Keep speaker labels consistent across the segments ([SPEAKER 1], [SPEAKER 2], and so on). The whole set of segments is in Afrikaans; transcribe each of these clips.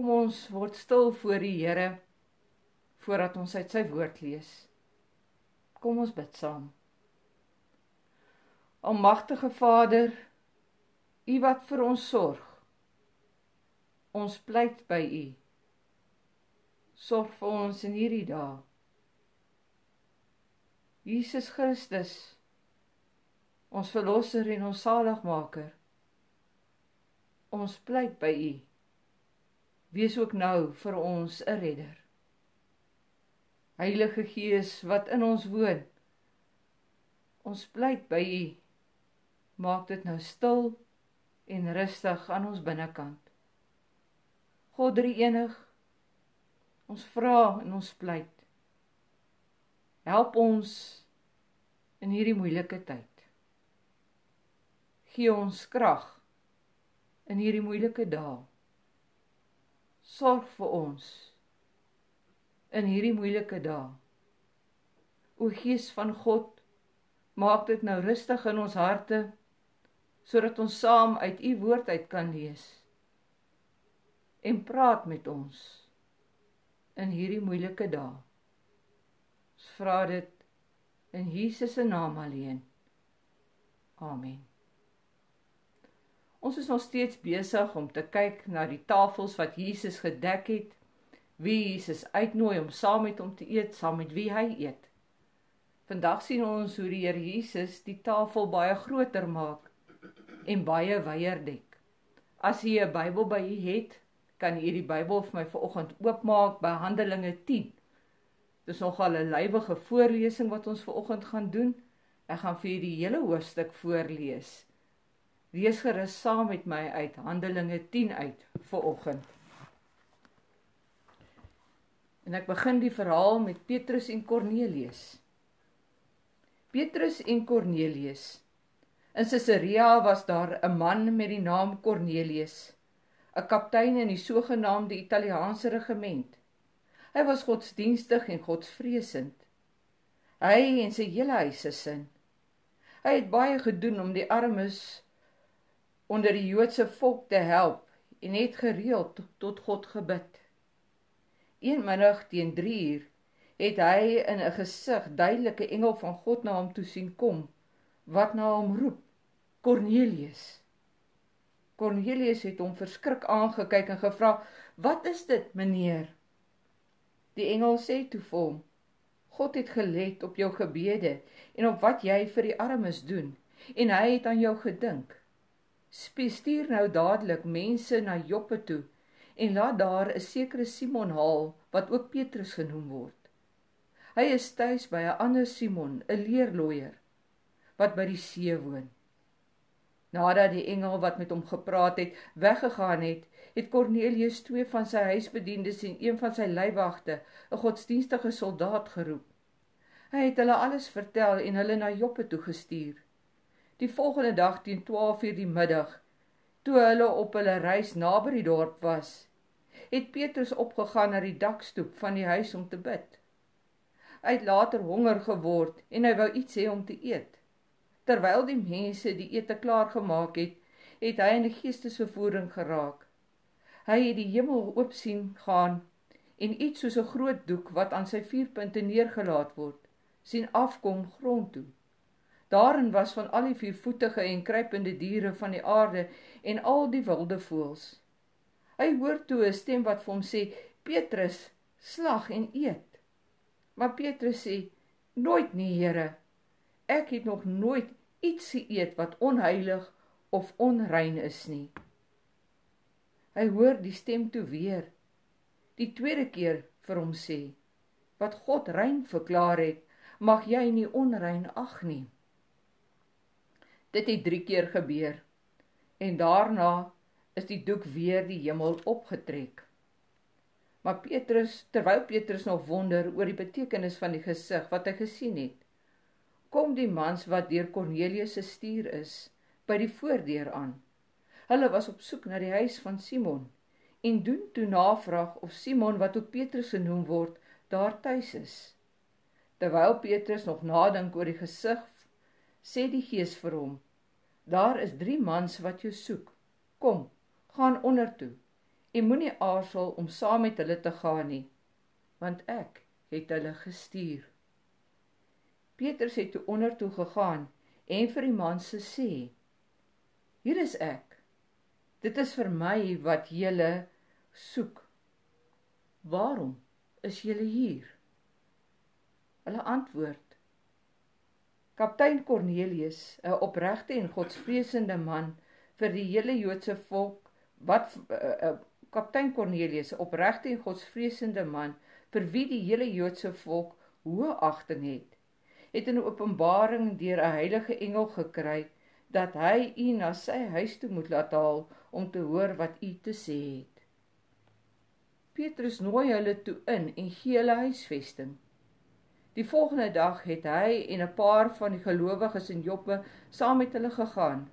[SPEAKER 1] Kom ons word stil voor die Here voordat ons uit sy woord lees. Kom ons bid saam. Almagtige Vader, U wat vir ons sorg. Ons pleit by U. Sorg vir ons in hierdie dae. Jesus Christus, ons verlosser en ons saligmaker. Ons pleit by U. Wees ook nou vir ons 'n redder. Heilige Gees wat in ons woon. Ons pleit by U. Maak dit nou stil en rustig aan ons binnekant. God drie enig. Ons vra en ons pleit. Help ons in hierdie moeilike tyd. Gee ons krag in hierdie moeilike dae sorg vir ons in hierdie moeilike dae. O Gees van God, maak dit nou rustig in ons harte sodat ons saam uit u woord uit kan lees en praat met ons in hierdie moeilike dae. Ons vra dit in Jesus se naam alleen. Amen. Ons is nog steeds besig om te kyk na die tafels wat Jesus gedek het. Wie Jesus uitnooi om saam met hom te eet, saam met wie hy eet. Vandag sien ons hoe die Here Jesus die tafel baie groter maak en baie wyer dek. As jy 'n Bybel by u het, kan u die Bybel vir my vanoggend oopmaak by Handelinge 10. Dis nogal 'n lywige voorlesing wat ons vanoggend gaan doen. Ek gaan vir die hele hoofstuk voorlees. Lees gerus saam met my uit Handelinge 10 uit vir oggend. En ek begin die verhaal met Petrus en Kornelius. Petrus en Kornelius. In Caesarea was daar 'n man met die naam Kornelius, 'n kaptein in die sogenaamde Italiaanse regiment. Hy was godsdienstig en godsvreesend. Hy en sy hele huisgesin. Hy het baie gedoen om die armes onder die Joodse volk te help en het gereeld tot God gebid. Een middag teen 3 uur het hy in 'n gesig duidelike engel van God na hom toe sien kom wat na hom roep: Kornelius. Kornelius het hom verskrik aangekyk en gevra: "Wat is dit, meneer?" Die engel sê toe vir hom: "God het gelet op jou gebede en op wat jy vir die armes doen en hy het aan jou gedink." Stuur nou dadelik mense na Joppe toe en laat daar 'n sekere Simon haal wat ook Petrus genoem word. Hy is tuis by 'n ander Simon, 'n leerloier wat by die see woon. Nadat die engel wat met hom gepraat het, weggegaan het, het Kornelius twee van sy huisbediendes en een van sy leiwagte, 'n godsdienstige soldaat geroep. Hy het hulle alles vertel en hulle na Joppe toe gestuur. Die volgende dag teen 12:00 die middag, toe hulle op hulle reis naby die dorp was, het Petrus opgegaan na die dakstoep van die huis om te bid. Hy het later honger geword en hy wou iets hê om te eet. Terwyl die mense die ete klaar gemaak het, het hy in 'n geestesvervoering geraak. Hy het die hemel oop sien gaan en iets soos 'n groot doek wat aan sy vier punte neergelaat word, sien afkom grond toe. Daarin was van al die viervoetige en kruipende diere van die aarde en al die wilde voëls. Hy hoor toe 'n stem wat vir hom sê: "Petrus, slag en eet." Maar Petrus sê: "Nooit nie, Here. Ek het nog nooit iets geëet wat onheilig of onrein is nie." Hy hoor die stem toe weer. Die tweede keer vir hom sê: "Wat God rein verklaar het, mag jy nie onrein ag nie." Dit het 3 keer gebeur. En daarna is die doek weer die hemel opgetrek. Maar Petrus, terwyl Petrus nog wonder oor die betekenis van die gesig wat hy gesien het, kom die mans wat deur Kornelius gestuur is, by die voordeur aan. Hulle was op soek na die huis van Simon en doen toe navraag of Simon wat ook Petrus genoem word, daar tuis is. Terwyl Petrus nog nadink oor die gesig sê die gees vir hom: Daar is 3 mans wat jou soek. Kom, gaan onder toe en moenie aarzel om saam met hulle te gaan nie, want ek het hulle gestuur. Petrus het toe onder toe gegaan en vir die man se sê: Hier is ek. Dit is vir my wat julle soek. Waarom is julle hier? Hulle antwoord: Kaptein Cornelius, 'n opregte en godsvreesende man vir die hele Joodse volk, wat uh, uh, kaptein Cornelius, 'n opregte en godsvreesende man vir wie die hele Joodse volk hoë agting het, het 'n openbaring deur 'n heilige engel gekry dat hy u na sy huis toe moet laat haal om te hoor wat u te sê het. Petrus nooi hulle toe in en gee hulle huisvesting. Die volgende dag het hy en 'n paar van die gelowiges in Joppe saam met hulle gegaan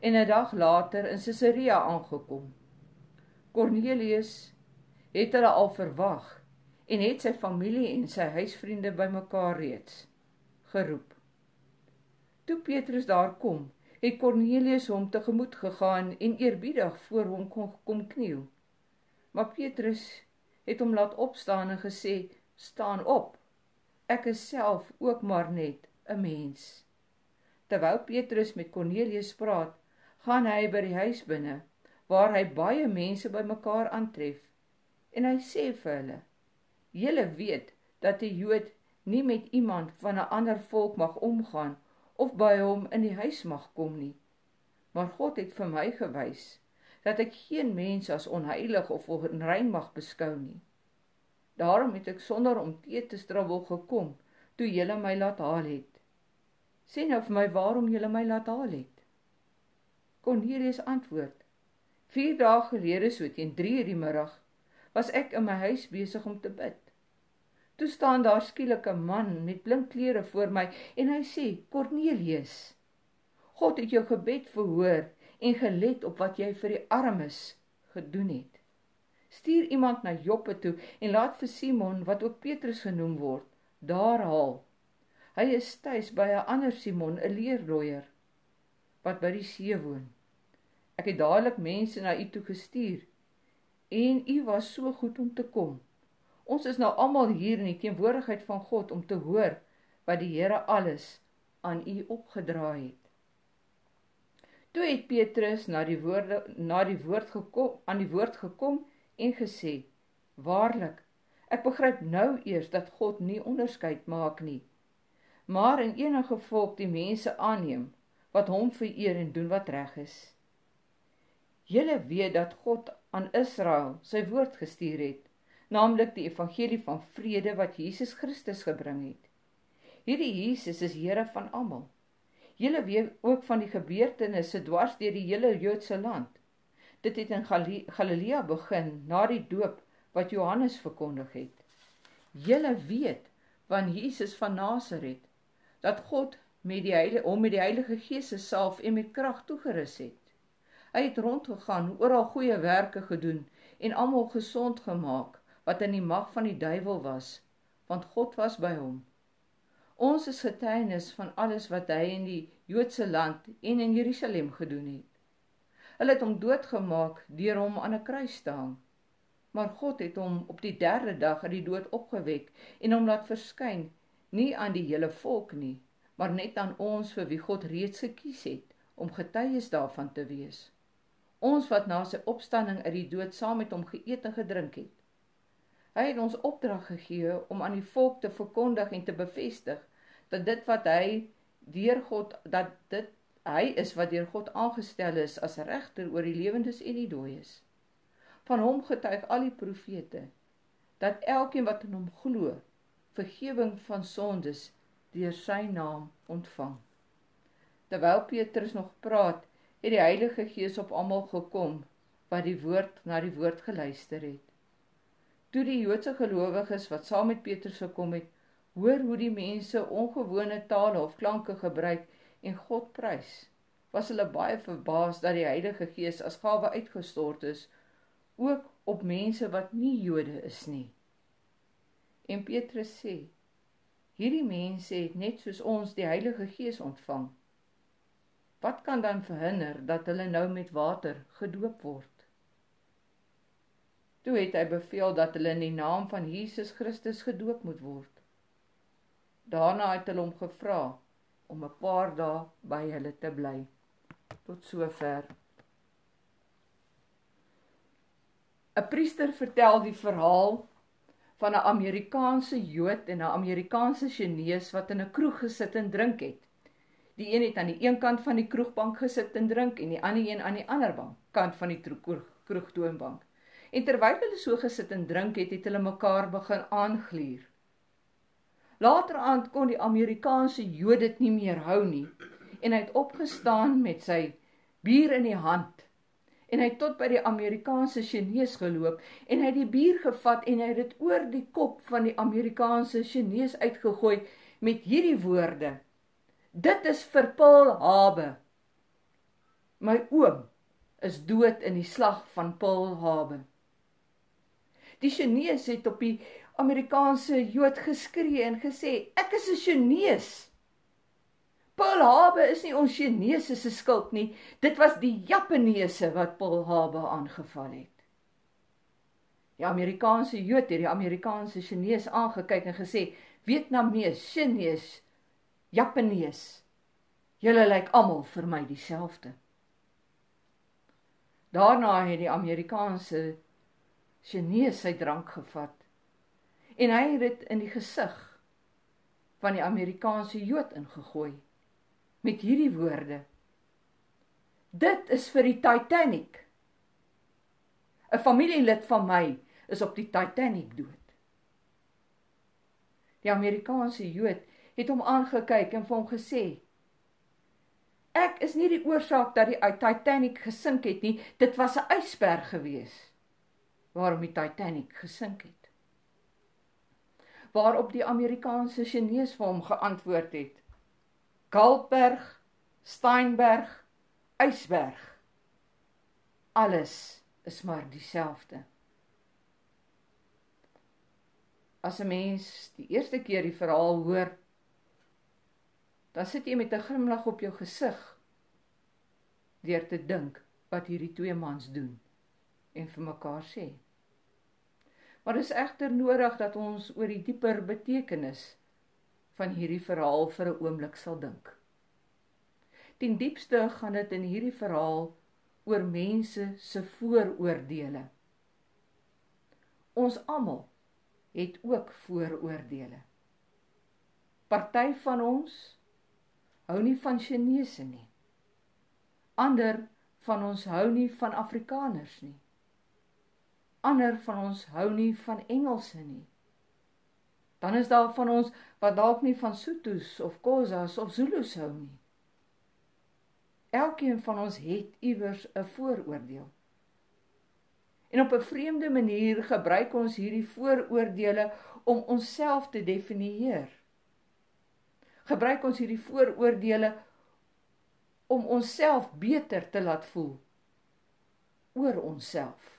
[SPEAKER 1] en 'n dag later in Caesarea aangekom. Cornelius het hulle al verwag en het sy familie en sy huisvriende bymekaar reeds geroep. Toe Petrus daar kom, het Cornelius hom tegemoet gegaan en eerbiedig voor hom kom, kom kniel. Maar Petrus het hom laat opstaan en gesê: "Staan op. Ek is self ook maar net 'n mens." Terwyl Petrus met Cornelius praat, gaan hy by die huis binne waar hy baie mense bymekaar aantref en hy sê vir hulle: "Julle weet dat 'n Jood nie met iemand van 'n ander volk mag omgaan of by hom in die huis mag kom nie. Maar God het vir my gewys dat ek geen mens as onheilig of onrein mag beskou nie. Daarom het ek sonder om te te strubbel gekom toe julle my laat haal het. Sê nou vir my waarom julle my laat haal het?" Cornelius antwoord: "4 dae gelede so teen 3:00 die middag was ek in my huis besig om te bid. Toe staan daar skielik 'n man met blink klere voor my en hy sê: "Cornelius, God het jou gebed verhoor en gelet op wat jy vir die armes gedoen het. Stuur iemand na Joppe toe en laat vir Simon, wat ook Petrus genoem word, daar haal. Hy is tuis by 'n ander Simon, 'n leerloier wat by die see woon. Ek het dadelik mense na u toe gestuur en u was so goed om te kom. Ons is nou almal hier in die teenwoordigheid van God om te hoor wat die Here alles aan u opgedra het. Toe het Petrus na die woorde na die woord gekom aan die woord gekom en gesê: Waarlik, ek begryp nou eers dat God nie onderskeid maak nie, maar in enige volk die mense aanneem wat hom vereer en doen wat reg is. Julle weet dat God aan Israel sy woord gestuur het, naamlik die evangelie van vrede wat Jesus Christus gebring het. Hierdie Jesus is Here van almal. Julle weet ook van die gebeurtenisse dwars deur die hele Joodse land. Dit het in Galilea begin na die doop wat Johannes verkondig het. Julle weet van Jesus van Nasaret dat God met die heilige om met die Heilige Gees se salf en met krag toegerus het. Hy het rondgegaan, oral goeie werke gedoen en almal gesond gemaak wat in die mag van die duiwel was, want God was by hom. Ons is getuienis van alles wat hy in die Joodse land en in Jerusalem gedoen het. Hulle het hom doodgemaak deur hom aan 'n kruis te hang. Maar God het hom op die 3de dag uit die dood opgewek en hom laat verskyn, nie aan die hele volk nie, maar net aan ons vir wie God reeds gekies het om getuies daarvan te wees. Ons wat na sy opstanding uit die dood saam met hom geëet en gedrink het. Hy het ons opdrag gegee om aan die volk te verkondig en te bevestig dat dit wat hy deur God dat dit hy is wat deur God aangestel is as regter oor die lewendes en die dooies. Van hom getuig al die profete dat elkeen wat in hom glo vergifnis van sondes deur sy naam ontvang. Terwyl Petrus nog praat, het die Heilige Gees op almal gekom wat die woord na die woord geluister het. Toe die Joodse gelowiges wat saam met Petrus gekom het, hoor hoe die mense ongewone tale of klanke gebruik en God prys, was hulle baie verbaas dat die Heilige Gees as gawe uitgestort is ook op mense wat nie Jode is nie. En Petrus sê: Hierdie mense het net soos ons die Heilige Gees ontvang. Wat kan dan verhinder dat hulle nou met water gedoop word? Toe het hy beveel dat hulle in die naam van Jesus Christus gedoop moet word. Daarna het hulle hom gevra om 'n paar dae by hulle te bly. Tot sover. 'n Priester vertel die verhaal van 'n Amerikaanse Jood en 'n Amerikaanse Chinese wat in 'n kroeg gesit en drink het. Die een het aan die een kant van die kroegbank gesit en drink en die ander een aan die ander bank, kant van die kroegtoonbank. En terwyl hulle so gesit en drink het, het hulle mekaar begin aangluur. Later aand kon die Amerikaanse Jood dit nie meer hou nie en hy het opgestaan met sy bier in die hand en hy het tot by die Amerikaanse Chinese geloop en hy het die bier gevat en hy het dit oor die kop van die Amerikaanse Chinese uitgegooi met hierdie woorde: Dit is vir Paul Habe. My oom is dood in die slag van Paul Habe. Die Chinese het op die Amerikaanse Jood geskree en gesê: "Ek is 'n Chinese." Paul Habe is nie ons Chinese se skuld nie. Dit was die Japaneese wat Paul Habe aangeval het. Die Amerikaanse Jood het die Amerikaanse Chinese aangekyk en gesê: "Vietnamees, Chinese, Japanees. Julle lyk almal vir my dieselfde." Daarna het die Amerikaanse Chinese sy drank gevat en hy het dit in die gesig van die Amerikaanse Jood ingegooi met hierdie woorde: Dit is vir die Titanic. 'n Familielid van my is op die Titanic dood. Die Amerikaanse Jood het hom aangekyk en vir hom gesê: Ek is nie die oorsaak dat die Titanic gesink het nie, dit was 'n ysberg geweest waarom die Titanic gesink het. Waarop die Amerikaanse Chinese vir hom geantwoord het: Kalkberg, Steinberg, ysberg. Alles is maar dieselfde. As 'n mens die eerste keer die verhaal hoor, dan sit jy met 'n glimlag op jou gesig deur te dink wat hierdie twee mans doen en vir mekaar sê. Maar dit is egter nodig dat ons oor die dieper betekenis van hierdie verhaal vir 'n oomblik sal dink. Ten diepste gaan dit in hierdie verhaal oor mense se vooroordeele. Ons almal het ook vooroordeele. Party van ons hou nie van Chinese nie. Ander van ons hou nie van Afrikaners nie ander van ons hou nie van Engelse nie. Dan is daar van ons wat dalk nie van Sotos of Khoisas of Zulus hou nie. Elkeen van ons het iewers 'n vooroordeel. En op 'n vreemde manier gebruik ons hierdie vooroordeele om onsself te definieer. Gebruik ons hierdie vooroordeele om onsself beter te laat voel oor onsself.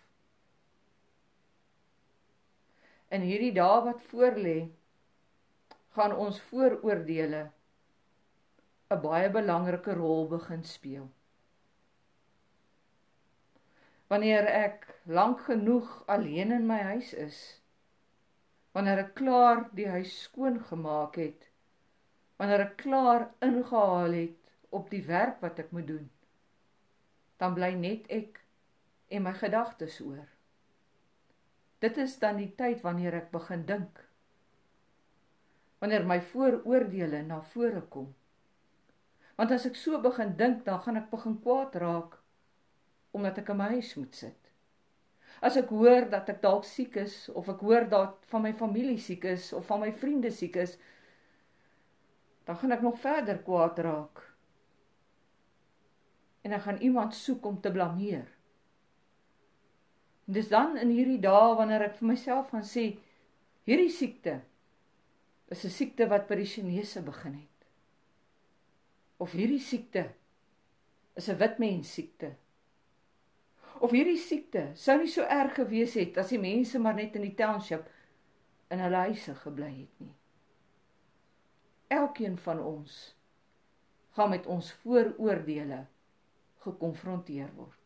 [SPEAKER 1] In hierdie dae wat voorlê, gaan ons vooroordeele 'n baie belangrike rol begin speel. Wanneer ek lank genoeg alleen in my huis is, wanneer ek klaar die huis skoon gemaak het, wanneer ek klaar ingehaal het op die werk wat ek moet doen, dan bly net ek en my gedagtes oor. Dit is dan die tyd wanneer ek begin dink. Wanneer my vooroordeele na vore kom. Want as ek so begin dink, dan gaan ek begin kwaad raak omdat ek in my huis moet sit. As ek hoor dat ek dalk siek is of ek hoor dat van my familie siek is of van my vriende siek is, dan gaan ek nog verder kwaad raak. En ek gaan iemand soek om te blameer. En dis dan in hierdie dae wanneer ek vir myself gaan sê hierdie siekte is 'n siekte wat by die Chinese begin het. Of hierdie siekte is 'n wit mens siekte. Of hierdie siekte sou nie so erg gewees het as die mense maar net in die township in hulle huise gebly het nie. Elkeen van ons gaan met ons vooroordeele gekonfronteer word.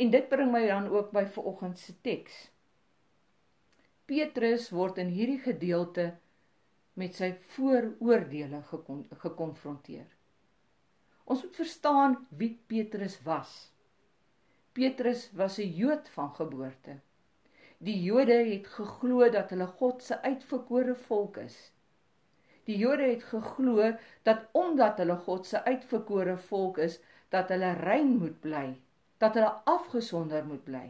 [SPEAKER 1] En dit bring my dan ook by vanoggend se teks. Petrus word in hierdie gedeelte met sy vooroordeele gekon gekonfronteer. Ons moet verstaan wie Petrus was. Petrus was 'n Jood van geboorte. Die Jode het geglo dat hulle God se uitverkore volk is. Die Jode het geglo dat omdat hulle God se uitverkore volk is, dat hulle rein moet bly, dat hulle afgesonder moet bly.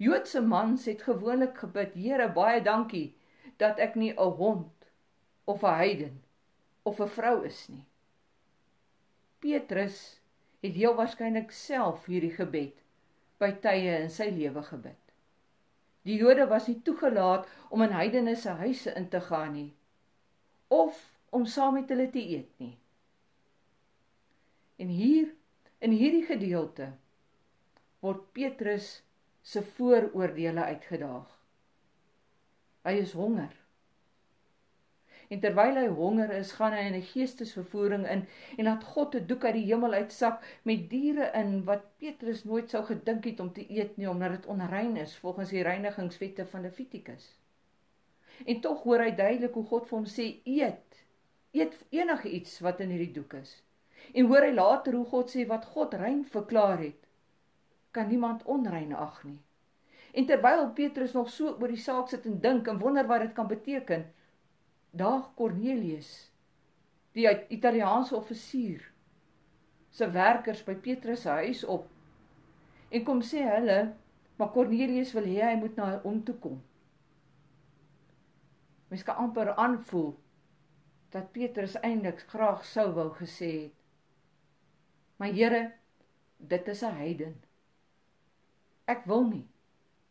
[SPEAKER 1] Joodse mans het gewoonlik gebid: "Here, baie dankie dat ek nie 'n hond of 'n heiden of 'n vrou is nie." Petrus het heel waarskynlik self hierdie gebed by tye in sy lewe gebid. Die Jode was nie toegelaat om in heidene se huise in te gaan nie of om saam met hulle te eet nie. En hier in hierdie gedeelte word Petrus se vooroordeele uitgedaag. Hy is honger. En terwyl hy honger is, gaan hy in 'n geestesvervoering in en laat God 'n doek uit die hemel uitsak met diere in wat Petrus nooit sou gedink het om te eet nie omdat dit onrein is volgens die reinigingswette van Levitikus. En tog hoor hy duidelik hoe God vir hom sê: "Eet. Eet enige iets wat in hierdie doek is." En hoor hy later hoe God sê wat God rein verklaar het, kan niemand onrein ag nie. En terwyl Petrus nog so oor die saak sit en dink en wonder wat dit kan beteken, daag Cornelius, die Italiaanse offisier, se werkers by Petrus se huis op en kom sê hulle, maar Cornelius wil hê hy moet na hom toe kom. Mens kan amper aanvoel dat Petrus eintlik graag sou wou gesê het: "My Here, dit is 'n heiden. Ek wil nie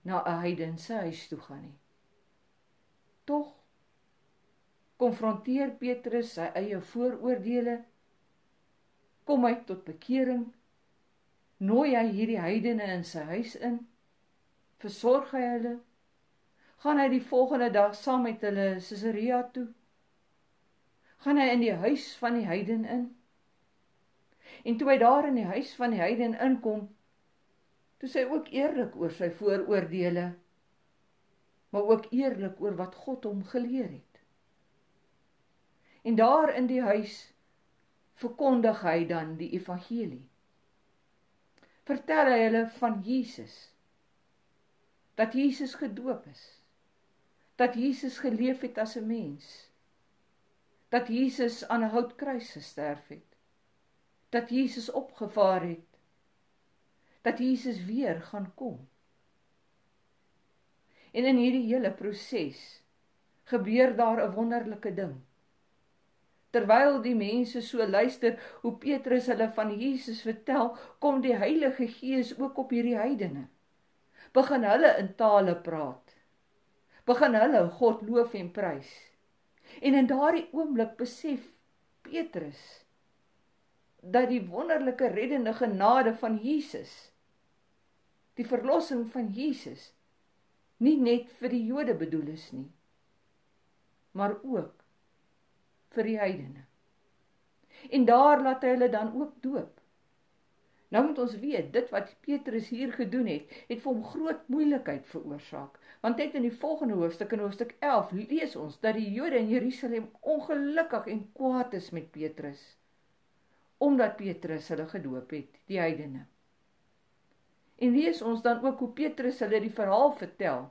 [SPEAKER 1] na 'n heiden se huis toe gaan nie." Tog konfronteer Petrus sy eie vooroordeele, kom hy tot bekering, nooi hy hierdie heidene in sy huis in, versorg hy hulle, gaan hy die volgende dag saam met hulle Caesarea toe, gaan hy in die huis van die heiden in. En toe hy daar in die huis van die heiden inkom, toe sê hy ook eerlik oor sy vooroordeele, maar ook eerlik oor wat God hom geleer het. En daar in die huis verkondig hy dan die evangelie. Vertel hy hulle van Jesus. Dat Jesus gedoop is. Dat Jesus geleef het as 'n mens. Dat Jesus aan 'n houtkruis gesterf het. Dat Jesus opgevaar het. Dat Jesus weer gaan kom. En in hierdie hele proses gebeur daar 'n wonderlike ding. Terwyl die mense so luister hoe Petrus hulle van Jesus vertel, kom die Heilige Gees ook op hierdie heidene. Begin hulle in tale praat. Begin hulle God loof en prys. En in daardie oomblik besef Petrus dat die wonderlike reddende genade van Jesus die verlossing van Jesus nie net vir die Jode bedoel is nie maar ook vir die heidene. En daar laat hy hulle dan ook doop. Nou moet ons weet, dit wat Petrus hier gedoen het, het vir hom groot moeilikheid veroorsaak. Want net in die volgende hoofstuk in hoofstuk 11 lees ons dat die Jode in Jerusalem ongelukkig en kwaad is met Petrus omdat Petrus hulle gedoop het, die heidene. En lees ons dan ook hoe Petrus hulle die verhaal vertel.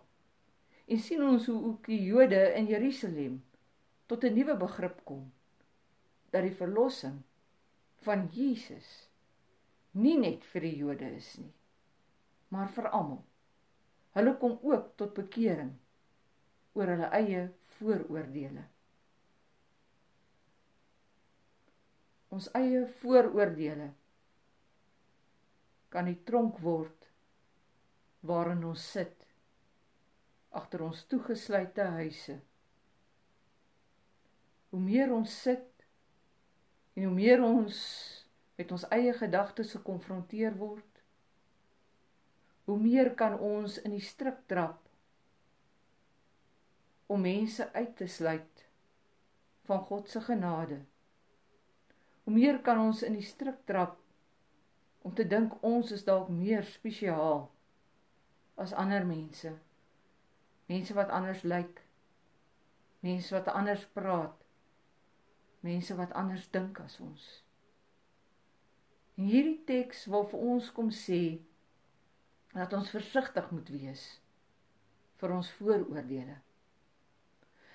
[SPEAKER 1] En sien ons hoe ook die Jode in Jerusalem tot 'n nuwe begrip kom dat die verlossing van Jesus nie net vir die Jode is nie, maar vir almal. Hulle kom ook tot bekering oor hulle eie vooroordeele. Ons eie vooroordeele kan die tronk word waarin ons sit agter ons toegesluite huise hoe meer ons sit en hoe meer ons met ons eie gedagtes gekonfronteer word, hoe meer kan ons in die struik trap om mense uit te sluit van God se genade. Hoe meer kan ons in die struik trap om te dink ons is dalk meer spesiaal as ander mense. Mense wat anders lyk. Mense wat anders praat. Mense wat anders dink as ons. En hierdie teks wil vir ons kom sê dat ons versigtig moet wees vir ons vooroordeele.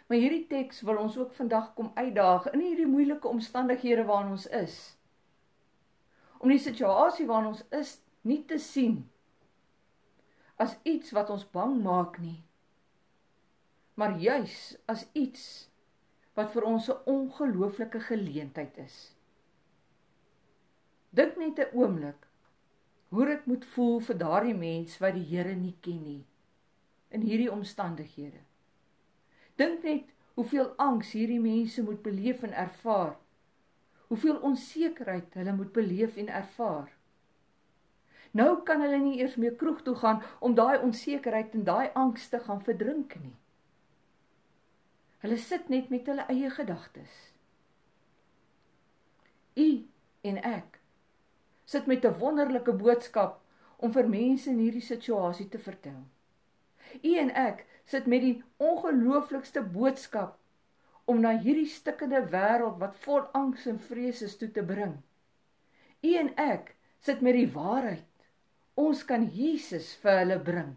[SPEAKER 1] Maar hierdie teks wil ons ook vandag kom uitdaag in hierdie moeilike omstandighede waarin ons is om die situasie waarin ons is nie te sien as iets wat ons bang maak nie maar juis as iets wat vir ons 'n ongelooflike geleentheid is. Dink net 'n oomblik hoe dit moet voel vir daardie mens wat die Here nie ken nie in hierdie omstandighede. Dink net hoeveel angs hierdie mense moet beleef en ervaar hoeveel onsekerheid hulle moet beleef en ervaar. Nou kan hulle nie eers meer kroeg toe gaan om daai onsekerheid en daai angs te gaan verdrink nie. Hulle sit net met hulle eie gedagtes. U en ek sit met 'n wonderlike boodskap om vir mense in hierdie situasie te vertel. U en ek sit met die ongelooflikste boodskap om na hierdie stikkende wêreld wat vol angs en vrees is toe te bring. U en ek sit met die waarheid. Ons kan Jesus vir hulle bring.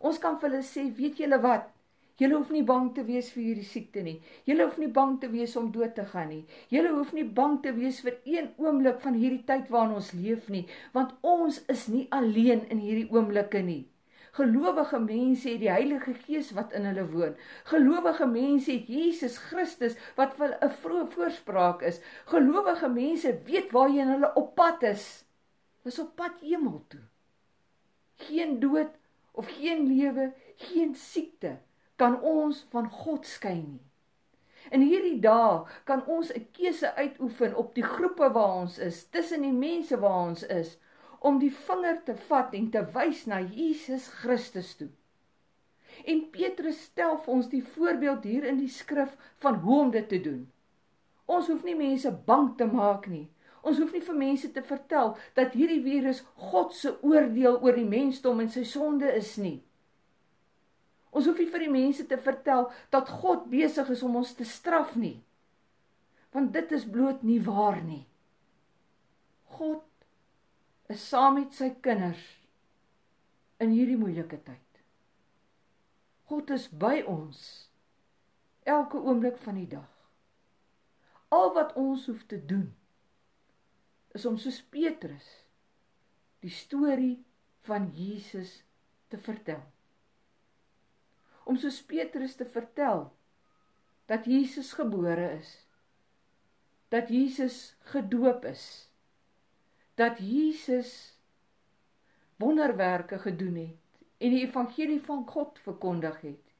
[SPEAKER 1] Ons kan vir hulle sê, weet julle wat? Julle hoef nie bang te wees vir hierdie siekte nie. Julle hoef nie bang te wees om dood te gaan nie. Julle hoef nie bang te wees vir een oomblik van hierdie tyd waarin ons leef nie, want ons is nie alleen in hierdie oomblikke nie. Gelowige mense het die Heilige Gees wat in hulle woon. Gelowige mense het Jesus Christus wat vir 'n vroeë voorspraak is. Gelowige mense weet waarheen hulle op pad is. Dis op pad hemel toe. Geen dood of geen lewe, geen siekte kan ons van God skei nie. In hierdie dae kan ons 'n keuse uitoefen op die groepe waar ons is, tussen die mense waar ons is om die vinger te vat en te wys na Jesus Christus toe. En Petrus stel vir ons die voorbeeld hier in die skrif van hoe om dit te doen. Ons hoef nie mense bang te maak nie. Ons hoef nie vir mense te vertel dat hierdie virus God se oordeel oor die mensdom en sy sonde is nie. Ons hoef nie vir die mense te vertel dat God besig is om ons te straf nie. Want dit is bloot nie waar nie. God is saam met sy kinders in hierdie moeilike tyd. God is by ons elke oomblik van die dag. Al wat ons hoef te doen is om soos Petrus die storie van Jesus te vertel. Om soos Petrus te vertel dat Jesus gebore is. Dat Jesus gedoop is dat Jesus wonderwerke gedoen het en die evangelie van God verkondig het.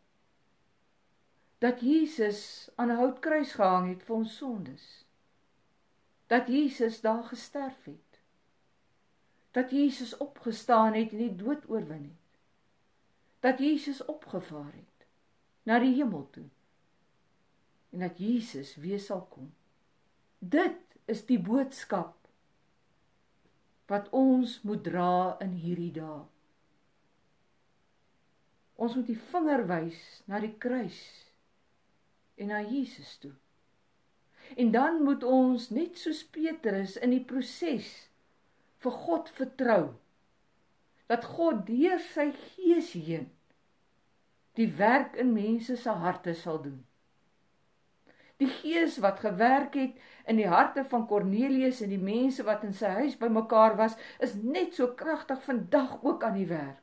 [SPEAKER 1] Dat Jesus aan 'n houtkruis gehang het vir ons sondes. Dat Jesus daar gesterf het. Dat Jesus opgestaan het en die dood oorwin het. Dat Jesus opgevaar het na die hemel toe. En dat Jesus weer sal kom. Dit is die boodskap wat ons moet dra in hierdie dae. Ons moet die vinger wys na die kruis en na Jesus toe. En dan moet ons net soos Petrus in die proses vir God vertrou dat God deur sy gees heen die werk in mense se harte sal doen. Die gees wat gewerk het in die harte van Kornelius en die mense wat in sy huis bymekaar was, is net so kragtig vandag ook aan die werk.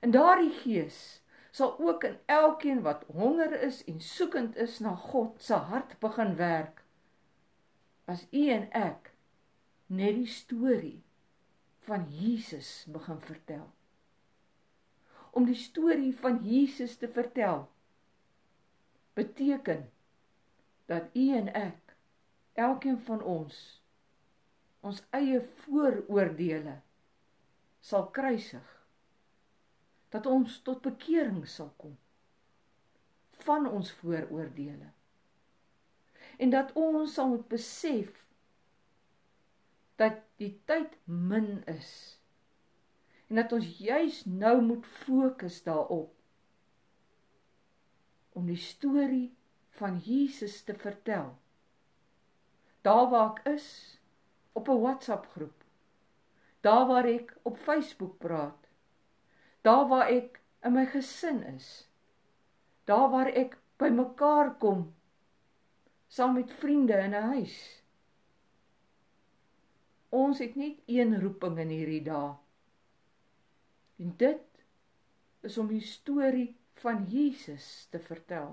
[SPEAKER 1] En daardie gees sal ook in elkeen wat honger is en soekend is na God se hart begin werk. As u en ek net die storie van Jesus begin vertel. Om die storie van Jesus te vertel beteken dat u en ek elkeen van ons ons eie vooroordeele sal kruisig. Dat ons tot bekering sal kom van ons vooroordeele en dat ons sal moet besef dat die tyd min is. En dat ons juis nou moet fokus daarop om die storie van Jesus te vertel. Daar waar ek is op 'n WhatsApp groep. Daar waar ek op Facebook praat. Daar waar ek in my gesin is. Daar waar ek by mekaar kom saam met vriende in 'n huis. Ons het net een roeping in hierdie dae. En dit is om die storie van Jesus te vertel.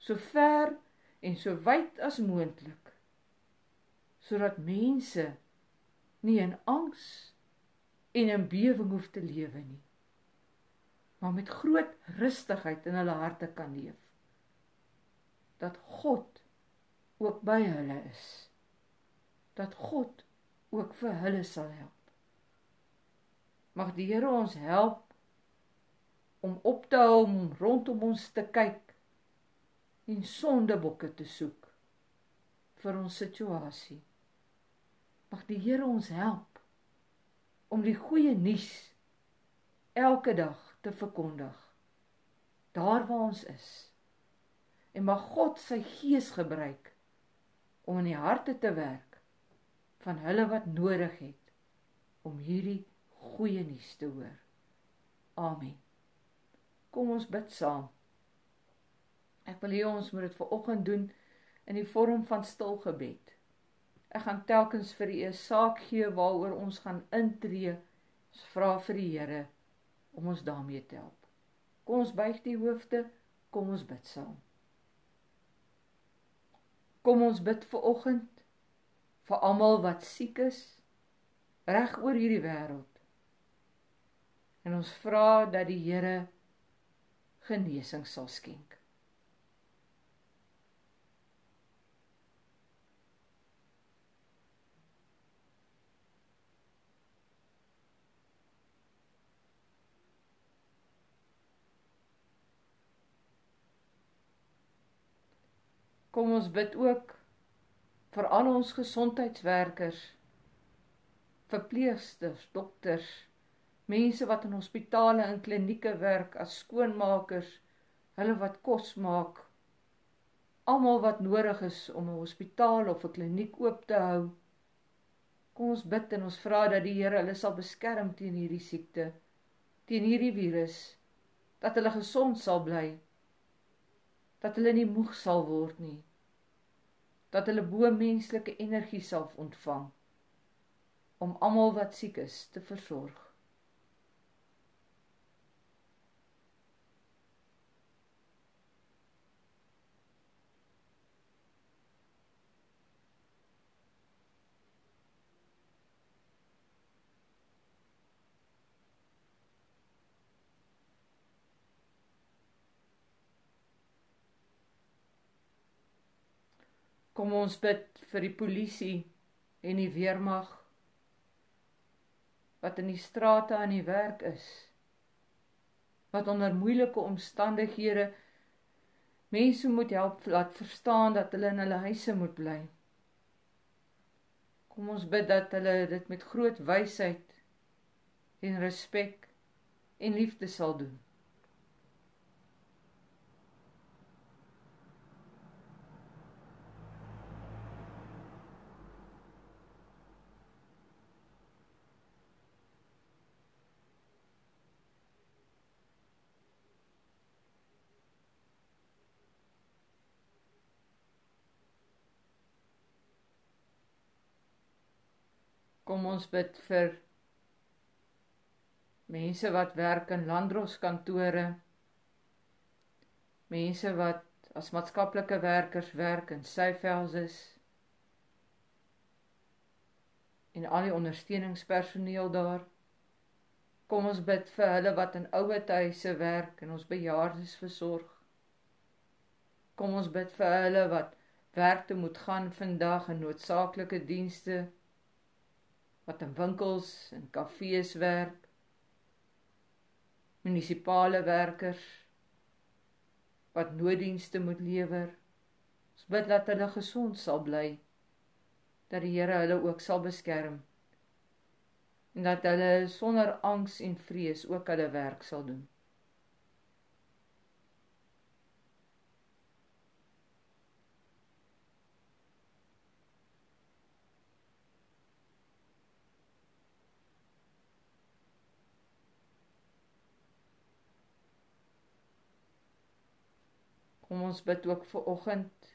[SPEAKER 1] So ver en so wyd as moontlik. Sodat mense nie in angs en in bewering hoef te lewe nie. Maar met groot rustigheid in hulle harte kan leef. Dat God ook by hulle is. Dat God ook vir hulle sal help. Mag die Here ons help om op te hou om rondom ons te kyk en sondebokke te soek vir ons situasie. Mag die Here ons help om die goeie nuus elke dag te verkondig daar waar ons is. En mag God sy gees gebruik om in die harte te werk van hulle wat nodig het om hierdie goeie nuus te hoor. Amen. Kom ons bid saam. Ek wil hê ons moet dit ver oggend doen in die vorm van stil gebed. Ek gaan telkens vir u 'n saak gee waaroor ons gaan intree. Ons vra vir die Here om ons daarmee te help. Kom ons buig die hoofde, kom ons bid saam. Kom ons bid vir oggend vir almal wat siek is reg oor hierdie wêreld. En ons vra dat die Here genesing sal skenk. Kom ons bid ook vir al ons gesondheidswerkers, verpleegsters, dokters, mense wat in hospitale en klinieke werk as skoonmakers, hulle wat kos maak, almal wat nodig is om 'n hospitaal of 'n kliniek oop te hou. Kom ons bid en ons vra dat die Here hulle sal beskerm teen hierdie siekte, teen hierdie virus, dat hulle gesond sal bly, dat hulle nie moeg sal word nie dat hulle bo menslike energie sal ontvang om almal wat siek is te versorg. Kom ons bid vir die polisie en die weermag wat in die strate aan die werk is. Wat onder moeilike omstandighede mense moet help laat verstaan dat hulle in hulle huise moet bly. Kom ons bid dat hulle dit met groot wysheid en respek en liefde sal doen. Kom ons bid vir mense wat werk in landdroskantore. Mense wat as maatskaplike werkers werk in Seyvelses. En al die ondersteuningspersoneel daar. Kom ons bid vir hulle wat in ouer huise werk en ons bejaardes versorg. Kom ons bid vir hulle wat werk te moet gaan vandag in noodsaaklike dienste wat in winkels en kafees werk, munisipale werkers wat nooddienste moet lewer. Ons bid dat hulle gesond sal bly dat die Here hulle ook sal beskerm en dat hulle sonder angs en vrees ook hulle werk sal doen. Kom ons bid ook vir oggend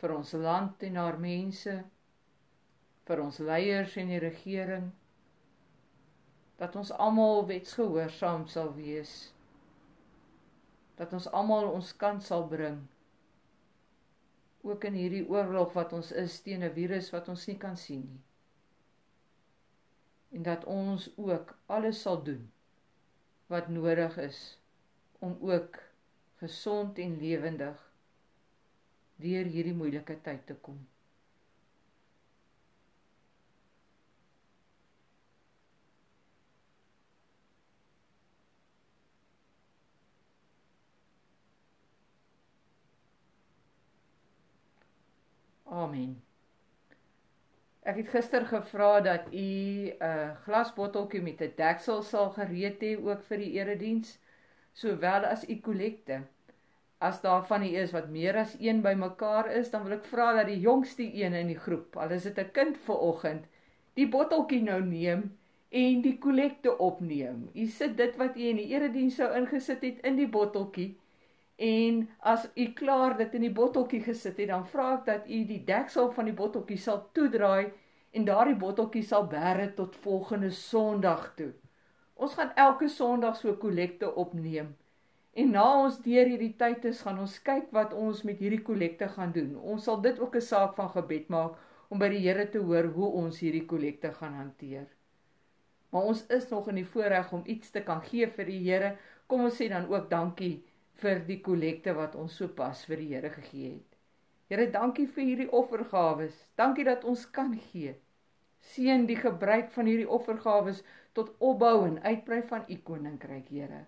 [SPEAKER 1] vir ons land en haar mense, vir ons leiers en die regering dat ons almal wetsgehoorsaam sal wees. Dat ons almal ons kant sal bring. Ook in hierdie oorlog wat ons is teen 'n virus wat ons nie kan sien nie. En dat ons ook alles sal doen wat nodig is om ook gesond en lewendig deur hierdie moeilike tyd te kom. Amen. Ek het gister gevra dat u 'n uh, glasbotteltjie met 'n deksel sal gereed hê ook vir die erediens sowel as u kollekte. As daar van u is wat meer as een bymekaar is, dan wil ek vra dat die jongste een in die groep, al is dit 'n kind vir oggend, die botteltjie nou neem en die kollekte opneem. U sit dit wat u in die erediens sou ingesit het in die botteltjie. En as u klaar dit in die botteltjie gesit het, dan vra ek dat u die deksel van die botteltjie sal toedraai en daardie botteltjie sal bære tot volgende Sondag toe. Ons gaan elke Sondag so kollekte opneem. En na ons deur hierdie tyd is, gaan ons kyk wat ons met hierdie kollekte gaan doen. Ons sal dit ook 'n saak van gebed maak om by die Here te hoor hoe ons hierdie kollekte gaan hanteer. Maar ons is nog in die voorreg om iets te kan gee vir die Here. Kom ons sê dan ook dankie vir die kollekte wat ons sopas vir die Here gegee het. Here, dankie vir hierdie offergawes. Dankie dat ons kan gee. Seën die gebruik van hierdie offergawes tot opbou en uitbrei van u koninkryk, Here.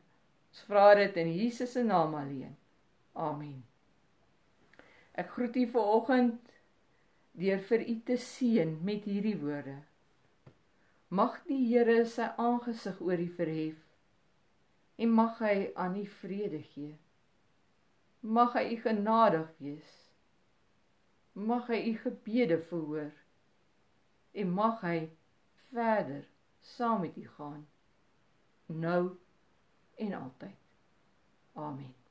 [SPEAKER 1] Ons vra dit in Jesus se naam alleen. Amen. Ek groet u vanoggend deur vir u te seën met hierdie woorde. Mag die Here sy aangesig oor u verhef en mag hy aan u vrede gee. Mag hy u genadig wees. Mag hy u gebede verhoor en mag hy verder saam met u gaan nou en altyd. Amen.